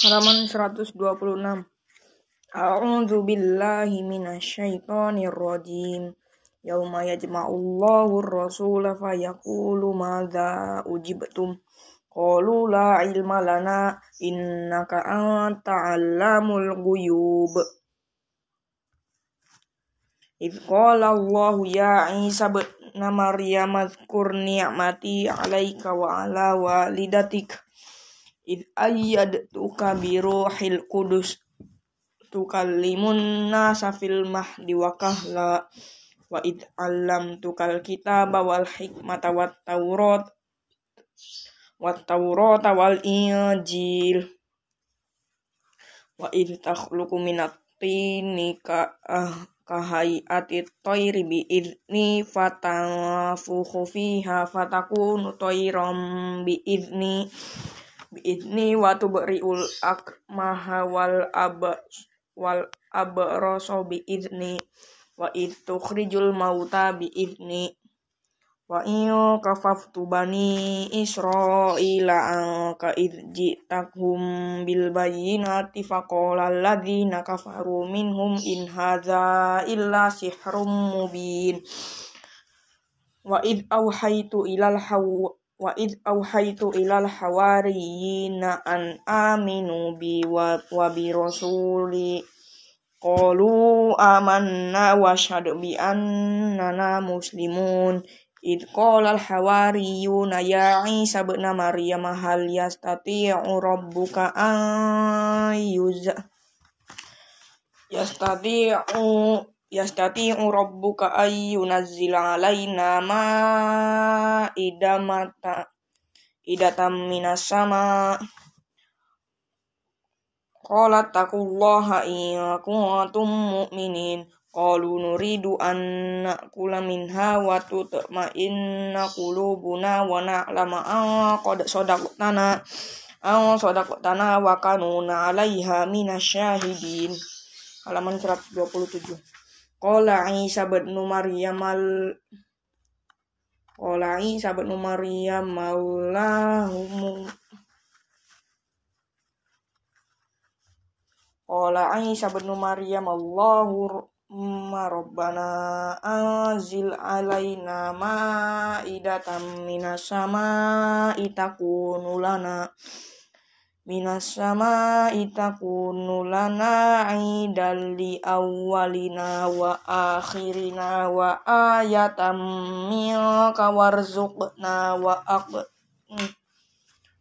Halaman 126. A'udzu billahi minasyaitonir rajim. Yauma yajma'ullahu ar-rasula fayaqulu madza ujibtum. Qalu la ilma lana innaka anta 'allamul ghuyub. إذ قال الله يا عيسى ابن مريم اذكر نعمتي عليك وعلى والدتك id ayad tuka biruhil kudus tukallimun nasa fil mahdi wakah la wa id alam tukal kita bawal hik hikmata wat taurat wat taurata awal injil. Wa id takhluqu minat tini ka ah, kahayati toiri bi idni ha fuhu fiha fatakunu toirom bi idni ini watu beriul akmaha wal aba wal abroso bi ini wa itu krijul mauta bi ini wa iyo kafaftu bani israila ka idji takhum bil bayina faqala alladhina kafaru minhum in haza illa sihrum mubin. Wa id awhaitu ilal hawa wa id auhaitu ilal hawariyina an aminu bi wa, wa bi rasuli qalu amanna wa syadu bi annana muslimun id qala al hawariyuna ya isa ibn maryam hal yastati'u rabbuka an yuz yastati'u yastati'u rabbuka ayyunazzila alaina ma'idamata idatam minas sama. Qala taqullaha in kuntum mu'minin. Qalu nuridu an na'kula minha wa tutma'inna qulubuna wa na'lamu an qad sadaqtana aw sadaqtana wa kanuna 'alaiha minasyahidin halaman 127 Qala Isa bin Maryam al Qala Isa bin Maryam maulahum. Qala Isa bin Maryam Allahu Rabbana anzil alaina ma'idatan minas sama'i takunu lana minas sama'i takunu lana aidan li awwalina wa akhirina wa ayatan minka warzuqna wa aq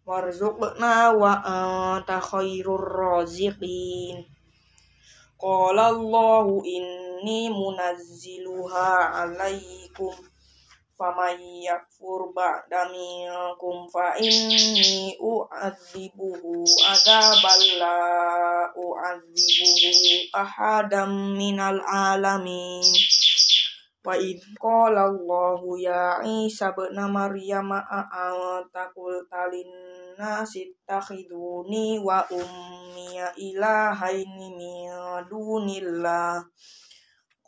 warzuqna wa anta khairur raziqin. Qala Allahu inni munazziluha alaikum faman yakfur ba'da minkum fa inni u'adzibuhu adzaban la u'adzibuhu ahadam minal alamin. Wa idh qala Allahu ya Isa ibn Maryam a'anta qulta nasi takhiduni wa ummiya ilahaini min dunillah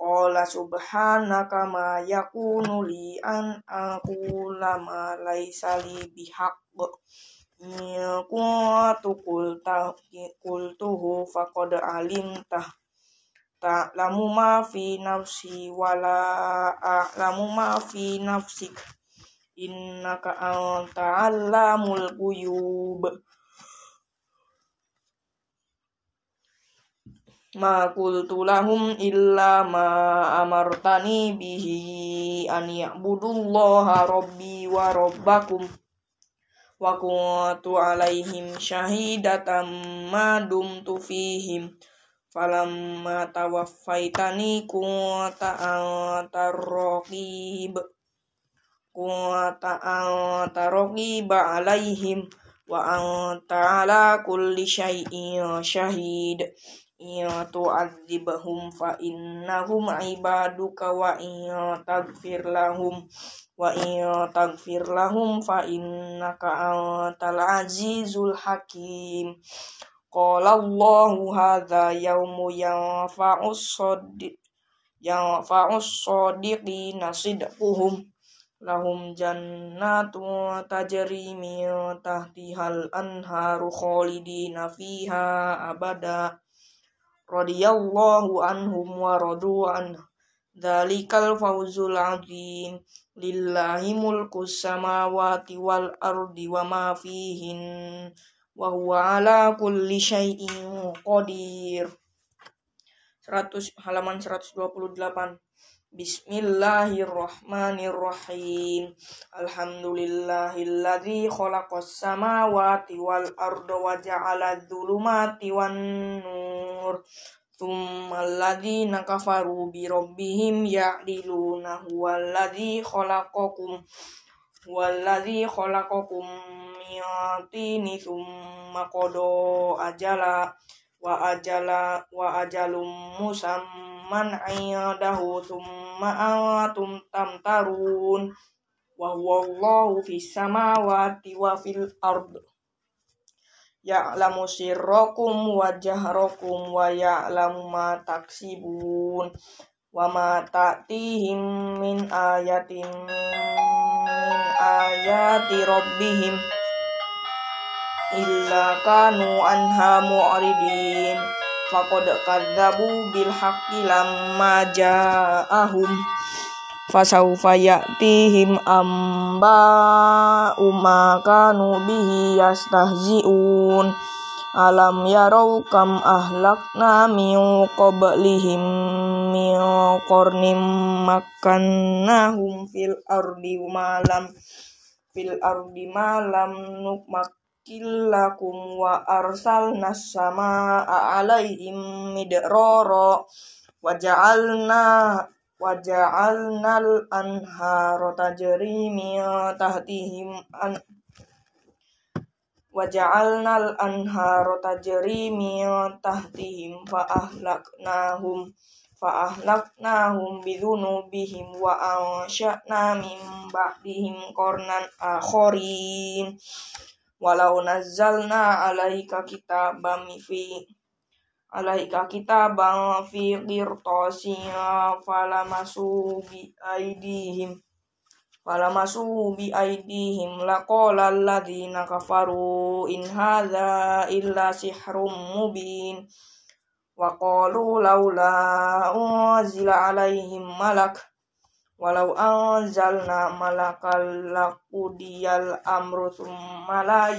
Qala subhanaka ma yakunu li an aqula ma laysa li bihaqq kuntu qulta qultuhu faqad alimtah ta'lamu ma fi nafsi wala a'lamu ma fi nafsik. Innaka anta allamul ghuyub ma qultu lahum illa ma amartani bihi an ya'budullaha rabbi wa rabbakum wa kuntu alaihim syahidatan ma dumtu fihim. Falamma tawaffaitani kunta antar raqib kunta alaihim wa anta ala kulli syai'in syahid in tu'adzibhum fa innahum ibaduka wa taghfir lahum wa in taghfir lahum fa innaka antal azizul hakim. Qala Allahu hadza yaumu yanfa'us sadiq yanfa'us sadiqina sidquhum. Lahum jannatu tajri min tahtihal radiyallahu anhum wa radu an Dalikal fawzul azim lillahi mulku samawati wal ardi wa ma fihin wa huwa ala kulli syai'in qadir 100 halaman 128 Bismillahirrahmanirrahim. Alhamdulillahilladzi khalaqas samawati wal arda wa ja'ala dzulumati wan nur. Tsumma alladzina kafaru bi rabbihim ya'diluna huwallazi khalaqakum huwallazi khalaqakum min tini tsumma qada ajala wa ajala wa ajalum musamman indahu thumma antum tamtarun wa huwa Allahu fis samawati wa fil ard ya'lamu sirrakum wa jahrakum wa ya'lamu ma taksibun wa ma ta'tihim min ayatin min ayati rabbihim illa kanu anha mu'ridin. Faqad kadzabu bil haqqi lamma ja'ahum fasawfa ya'tihim amba umma kanu bihi yastahzi'un. Alam yarau kam ahlakna min qablihim min qarnim makannahum fil ardi malam fil ardi malam nukmak killakum wa arsalna sama alaihim midrara wa ja'alna anhara tajri min tahtihim an wa ja'alnal anhara tajri min tahtihim fa ahlaknahum fa ahlaknahum bidhunubihim wa ansha'na min ba'dihim qarnan akharin walau nazzalna alaika kitaban fi alaika kitaban fi qirtasin falamasu bi aidihim. Falamasu bi aidihim laqala alladhina kafaru in hadza illa sihrum mubin. Wa qalu laula unzila alaihim malak walau anzalna malakal laqudiyal amru thumma la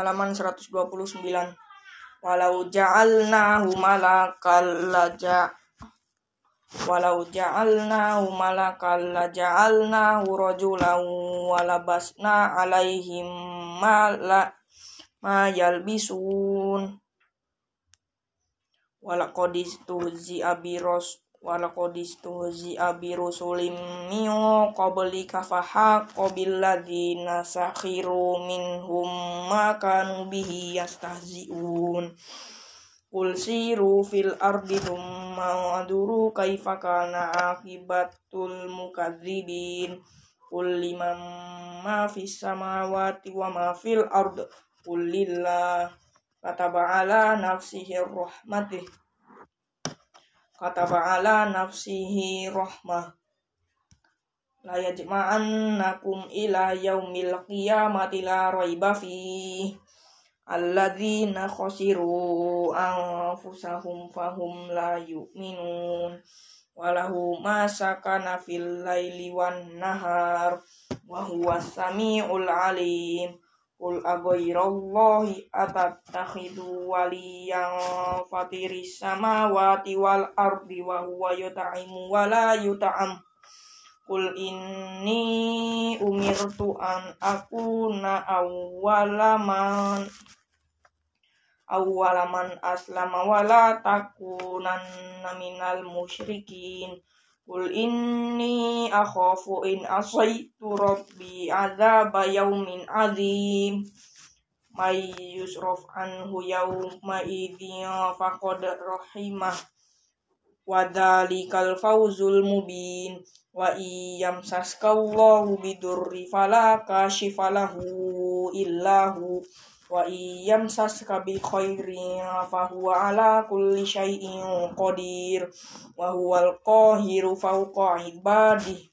halaman 129 walau ja'alnahu malakal laja walau ja'alnahu malakal laja'alnahu rajulan walabasna alaihim ma la ma yalbisun. Walaqad tuhzi'a biros walaqadistuhzi'a birusulim min qablika fahaqqa billadhina sakhiru minhum ma kanu bihi yastahzi'un. Qul siru fil ardi thumma aduru kaifa kana akibatul mukadzibin. Qul liman ma fis samawati wa ma fil ard. Qul lillah. Kataba ala nafsihi rahmatih kataba ala nafsihi rahmah. La yajma'annakum ila yaumil qiyamati la raiba fi alladzina khasiru anfusahum fahum la yu'minun. Walahu ma sakana fil laili wan nahar. Wa huwa samiul alim Qul aghairallahi atattakhidu waliyan fatiris samawati wal ardi wa huwa yut'imu wa la yut'am. Qul inni umirtu an akuna awwalaman awwalaman aslama wa la takunanna minal musyrikin Qul inni akhafu in asaitu rabbi adzaba yaumin azim may yusraf anhu yauma idzin faqad rahimah wa dzalikal fawzul mubin wa iyam saskallahu bidurri fala kashifalahu illahu wa iyam saska bi khairin fa huwa ala kulli syai'in qadir. Wa huwal qahiru fawqa ibadi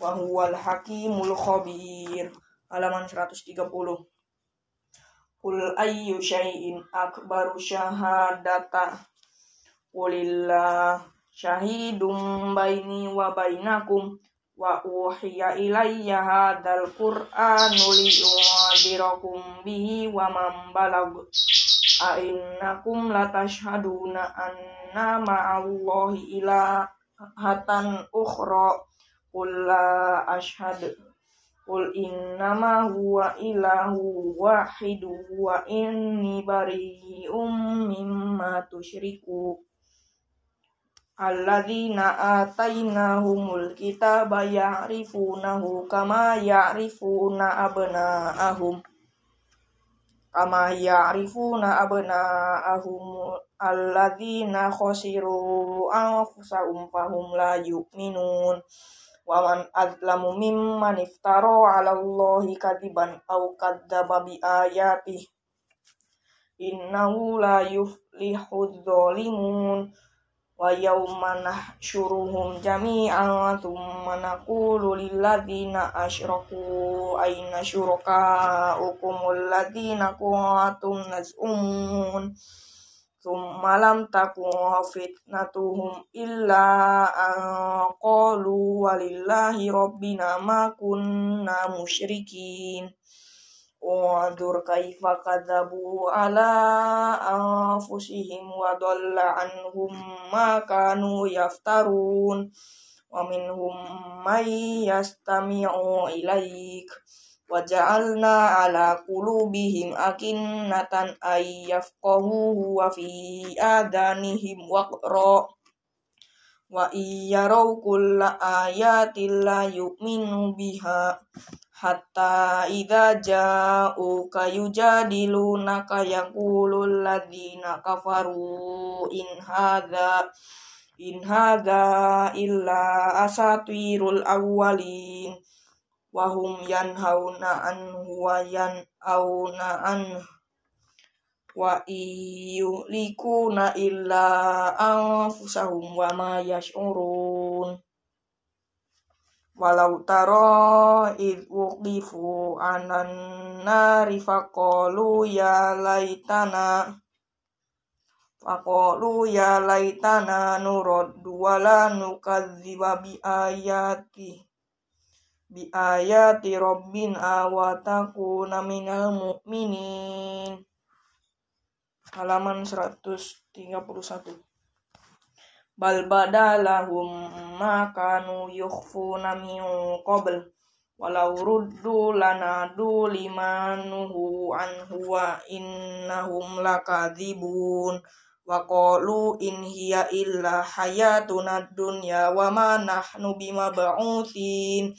wa huwal hakimul khabir. Halaman 130 Qul ayyu syai'in akbaru syahadata. Qulillah syahidum baini wa bainakum. Wa uhiya ilayya hadzal qur'anu li'udirakum bihi wa man balag. A innakum latashhaduna anna ma'allahi hatan ukhra. Qul la ashhadu qul innama huwa ilahu wahidu wa bari'um mimma alladzina atainahumul kitaba ya'rifunahu kama ya'rifuna abna'ahum. Kama ya'rifuna abna'ahum alladzina khasiru anfusahum fahum la yu'minun. Wa man azlamu mimman iftara 'ala Allahi kadiban aw kadzdzaba bi ayatihi innahu la yuflihudz zalimun wa yawma nahsyuruhum jami'an thumma naqulu lil ladzina asyraku ayna syurakaukum alladzina kuntum naz'umun? Thumma lam takun fitnatuhum illa an qalu walillahi rabbina ma kunna musyrikin Wandur kaifa kadzabu ala anfusihim wa dhalla anhum ma kanu yaftarun wa minhum may yastami'u ilaik wa ja'alna ala qulubihim akinnatan ay yafqahuhu wa iyaraw kulla ayatin la yu'minu biha hatta idza ja'uka yujadilunaka yaqulul ladzina kafaru in hadza in hadza illa asatirul awwalin. Wa hum yanhauna anhu wa yan'auna anhu wa iyulikuna illa anfusahum wa ma yash'urun. Walau taro id wuqifu anan nari faqalu ya laitana faqalu ya laitana nuraddu wala nukadziba bi ayati bi ayati rabbina wa takuna minal mu'minin halaman 131 bal badalahum ma kanu yukhfuna qabl walau ruddu lanadu limanuhu anhu wa innahum lakadzibun wa qalu in hiya illa hayatuna dunya wa ma nahnu bimab'utsin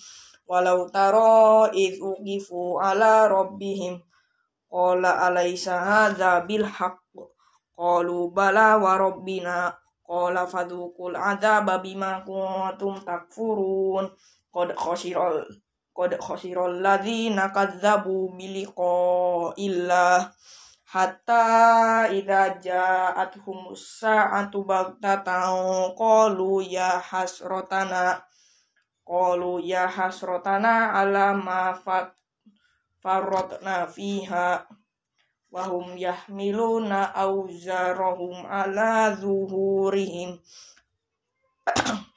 walau tara id uqifu ala rabbihim qala alaysa hadza bil haqq qalu bala wa rabbina. Qala fadukul adzaba bima kuntum takfurun. Qad khasiral qad khasiral ladzina kadzabu biliqa'illah. Hatta idza ja'atuhum sa'atu baghtatan qalu ya hasratana qalu ya hasratana ala ma farratna fiha wahum yahmiluna auzarahum ala zuhurihim.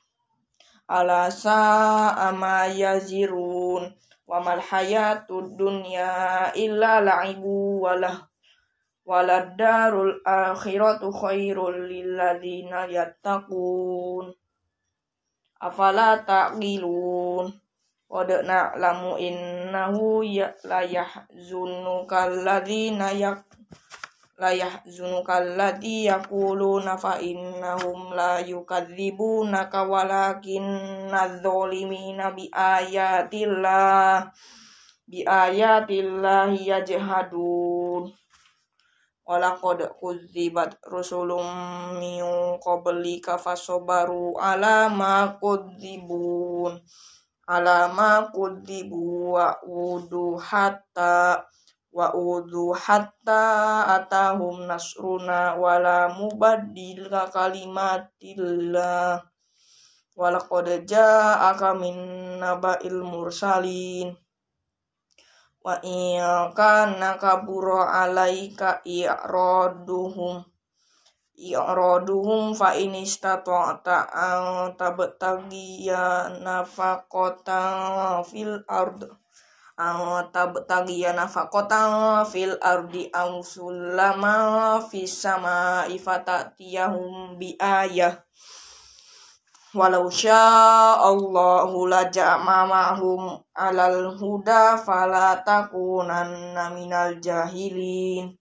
Ala sa'a yazirun. Wa mal dunya illa la'ibu walah walad darul akhiratu khairul lil ladzina yattaqun. Afala Qad na'lamu innahu ya la yahzunuka alladhina yak la yahzunuka alladhi yaquluna fa innahum la yukadzibunaka walakinna adh-dhalimina bi ayatillah bi ayatillahi yajhadun. Walaqad kudzibat rusulum min qablika fasabaru ala ma kudzibun alama kudibu wa udu hatta wa udhu hatta atahum nasruna wala mubaddila kalimatillah. Walaqad ja'aka min naba'il mursalin. Wa in kana kabura alaika i'raduhum i'raduhum fa in istata'ta an tabtagiya nafaqatan fil ardh tabtagiya nafaqatan fil ardi aw sulama fis sama'i fatatiyahum bi ayah. Walau Allahu laja'amahum alal huda fala takunanna minal jahilin.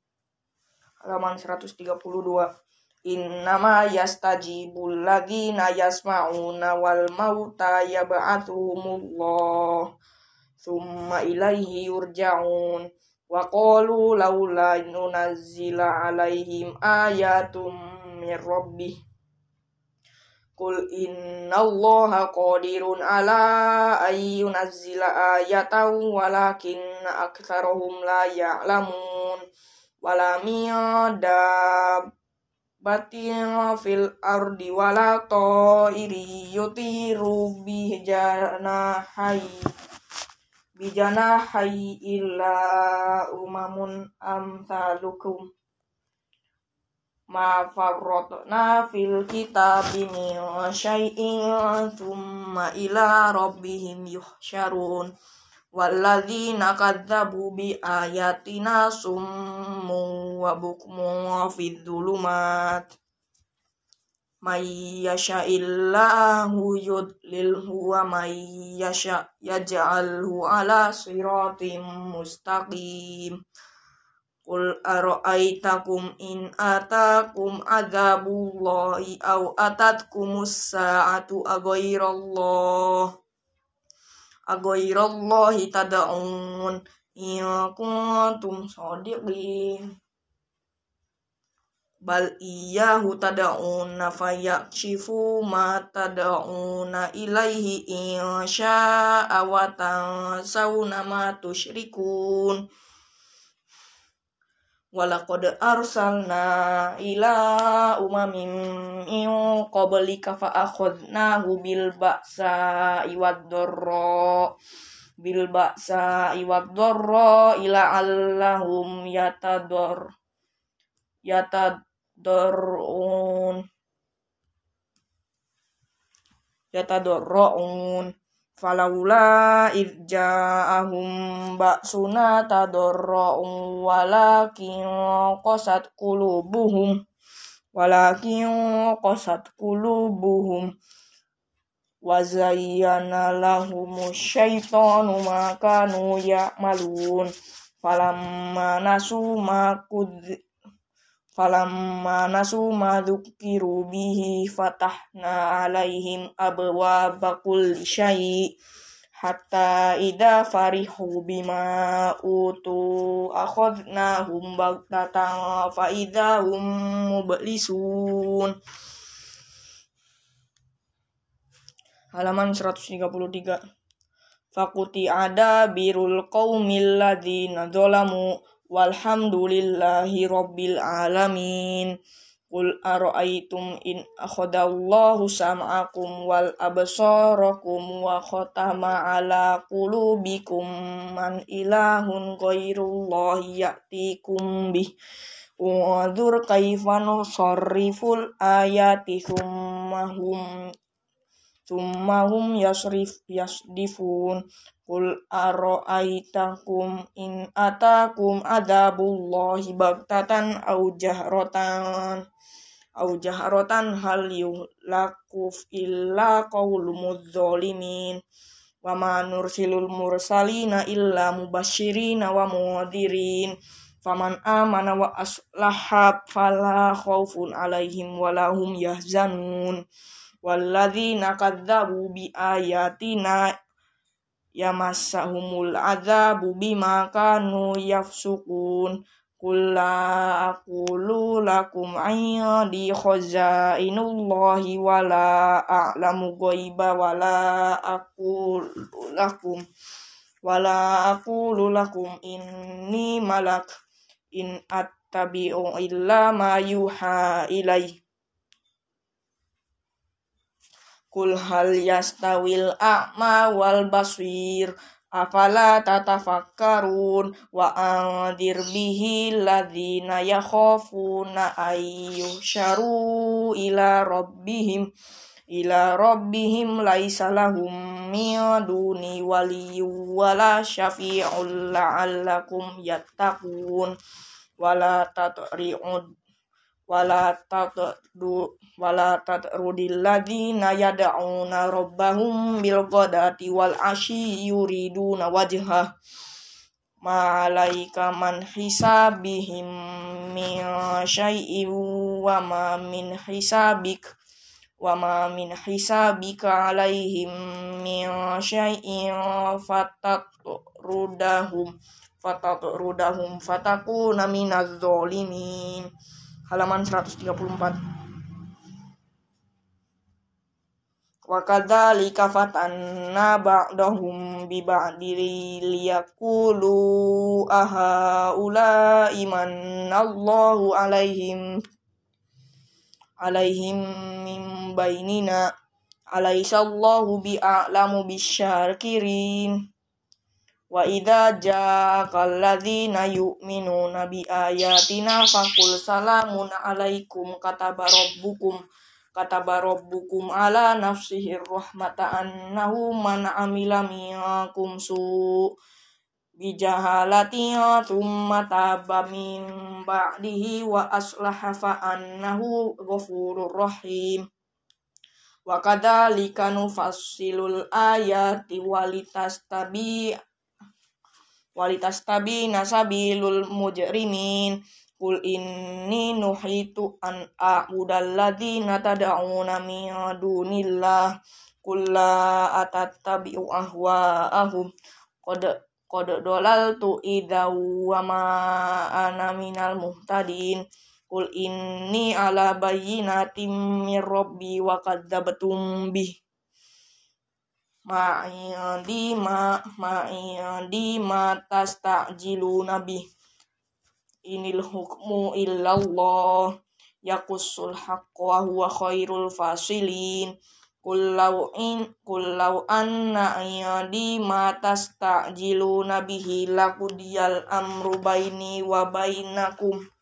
Halaman 132 Innama yastajibul ladzina yasma'una wal mauta yab'athuhumullah. Summa ilaihi yurja'un. Wa qalu laula nunazzila alaihim ayatum mir rabbih. Qul allaha qadirun ala ay yunazzila ayatan walakin aktsarahum la ya'lamun. Wala batin fil ardi wala ta'iri yutiru bijana hai illa umamun amsalukum. Ma farrotna fil kitabi min syai'in thumma ila rabbihim yuhsyarun walladzina kadzabu bi ayatina summu wa bukmu fi dhulumat may yasha'illahu yudlilhu wa may yasha' yaj'alhu ala siratim mustaqim Qul ara'aitakum in atakum adzabullahi aw atatkumus sa'atu aghairallah aghairallahi tad'un in kuntum shadiqin bal iyahu tad'una fayakshifu ma tad'una ilaihi in sya'a wa ma tusyrikun Walaqad arsalna ila umamin min qablika fa akhadnahu bil ba'sa iwad dharra bil ba'sa iwad dharra ila allahum yatador yatad dorun falaula idja'ahum ba'suna tadorra'un walakin qasat qulubuhum walakin qasat qulubuhum wa zayyana lahumus syaitanu ma kanu ya'malun. Falamma nasu ma falamma nasu ma dzukiru bihi fatahna alaihim abwaaba kulli syai hatta idza farihu bima utu akhadnahum baghtatan fa idza hum mublisun. Halaman 133 Fakuti ada birul qaumil ladzina zalamu walhamdulillahi rabbil alamin. Qul ara'aytum in akhadallahu sam'akum wal absarakum wa khatama ala qulubikum man ilahun ghairullahi ya'tikum bih. Unzur kaifa nusarriful ayati thumma hum thumma hum yasrif yasdifun Qul aro'aitakum in atakum adzabullahi bagtatan au jahratan. Au jahratan hal yulakuf illa qaulumudz zalimin wa ma nursilul mursalina illa mubasyirina wa mudhirin faman amana wa aslaha fala khaufun alaihim wala hum yahzanun walladzina kadzabu bi ayatina yamassahumul adzabu bima kanu yafsukun kulla aqulu lakum indi khazainullahi wala a'lamu ghaiba wala aqulu lakum wala aqulu lakum inni malak in attabi'u illa ma yuha Kul hal yastawil a'ma wal basir afala tatafakkarun wa andir bihi ladzina yakhafuna ayyusharu ila rabbihim ila rabbihim laisa lahum min duni waliyyu wala syafi'un la'allakum yattaqun. Wala tatri'ud wala tatdu wala tatrudil ladzina yad'una rabbahum bil ghadati wal ashi yuriduna wajha. Ma alaika man hisabihim min syai'in wa ma min hisabik wa ma min hisabika alaihim min syai'in fatatrudahum fatatrudahum fatakuna minaz zalimin halaman 134 wa kadzalika fatanna ba'dahum bi ba'di liyaqulu aha ula iman Allahu alaihim alaihim min bainina alaisallahu bi'alamu bisyakirin wa idza ja'akal ladzina yu'minuna bi ayatina faqul salamun alaikum kataba rabbukum kataba rabbukum ala nafsihi rahmata annahu man amila minkum su' bijahalati thumma taba min ba'dihi wa aslaha fa annahu ghafurur rahim. Wa kadzalika nufassilul ayati walitastabi walitastabi nasabilul mujrimin. Qul inni nuhitu an a'budal ladzina tad'una min dunillah. Qul la atattabi'u ahwa'ahum. Qad qad dolaltu idza wa ma ana minal muhtadin. Qul inni ala bayyinatin min rabbi wa kadzabtum bih ma indi ma ma indi ma tastajiluna bih. Inil hukmu illallah yakussul haqqa wa huwa khairul fasilin. Kullau in kullau anna ayadi ma tastajiluna bihi lakudiyal amru baini wa bainakum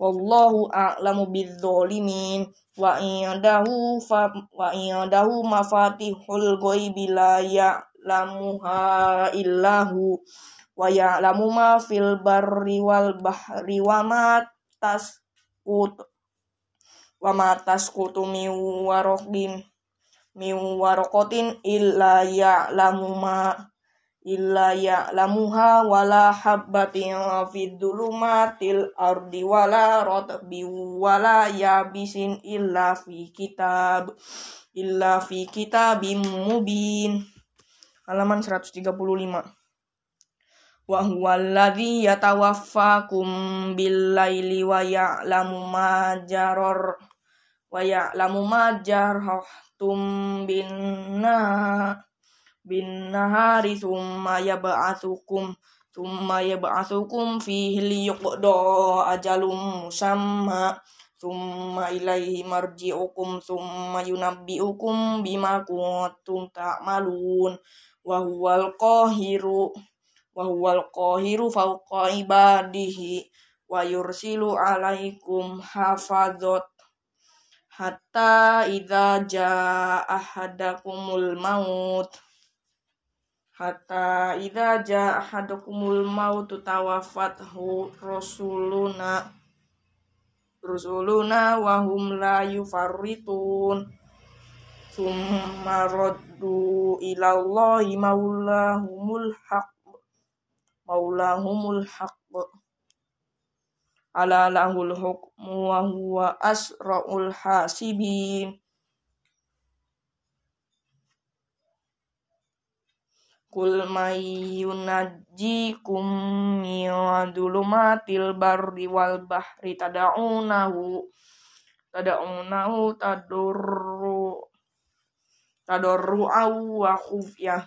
wallahu a'lamu bidzalimin wa indahu fa wa indahu mafatihul ghaibi la ya'lamuha illahu. Wa ya'lamu ma fil barri wal bahri wa ma tasqut wa ma tasqutu min waraqin min waraqatin illa ya'lamu ma illa ya'lamuha wala habbatin fid dhulumatil ardi wala ratbi wala yabisin illa fi kitab illa fi kitabim mubin. Halaman 135 wa huwa alladhi yatawaffakum bil laili wa ya'lamu ma jaror wa ya'lamu ma jarhtum bin bin nahari thumma yab'atsukum thumma yab'atsukum fihi liyuqda ajalum musamma thumma ilaihi marji'ukum thumma yunabbi'ukum bima kuntum ta'malun. Wa huwal qahiru wa huwal qahiru fawqa ibadihi wa yursilu alaikum hafadzat hatta idza jaa ahadakumul maut hatta idza jaa ahadakumul maut tawaffathu rasuluna rusuluna wa hum la yufarritun. Summa raddu ila Allahi maulahumul haq maulahumul haq. Ala lahul hukmu wa huwa asra'ul hasibin Kul may yunajjikum min dhulumatil barri wal bahri tad'unahu tad'unahu tadurru tadurru wa khufyah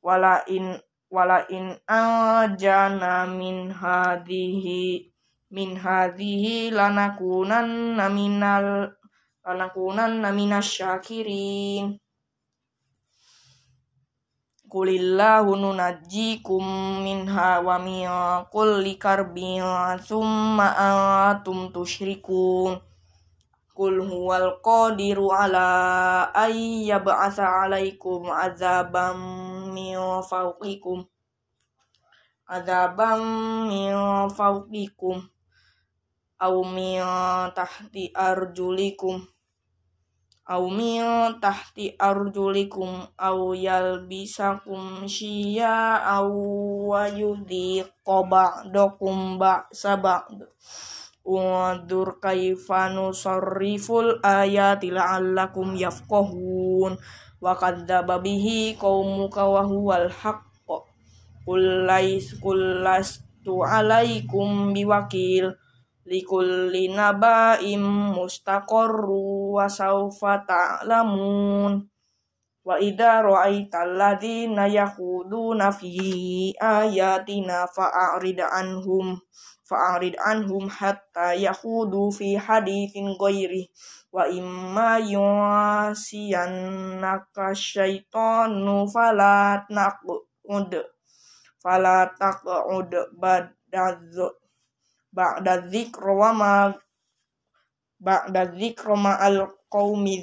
wala in wala in ajana min hadhihi min hadhihi lanakunanna minal lanakunanna minasyakirin Kulillahu nunajjikum minha wa min kulli karbin thumma antum tusyrikun. Qul huwal qadiru ala ay yab'atha alaikum azabam min fawqikum. Azabam min fawqikum. Aw min tahti arjulikum aw min tahti arjulikum aw yalbisakum syi'a aw wa yudhiqa ba'dakum ba'sa ba'd. Undur kaifa nusarriful ayati la'allakum yafqahun. Wa kadzdzaba bihi qaumuka wa huwal haqq. Qul lais qul lastu alaikum biwakil likulli naba'im mustaqarru wa sawfa ta'lamun. Wa idza ra'aital ladzina yakhuduna fi ayatina fa'rid anhum fa'rid anhum hatta yakhudu fi haditsin ghairi. Wa imma yuasiyannaka syaitanu fala taqud fala taqud badadz ba'da dzikra wa ma ba'da dzikra ma'al qaumi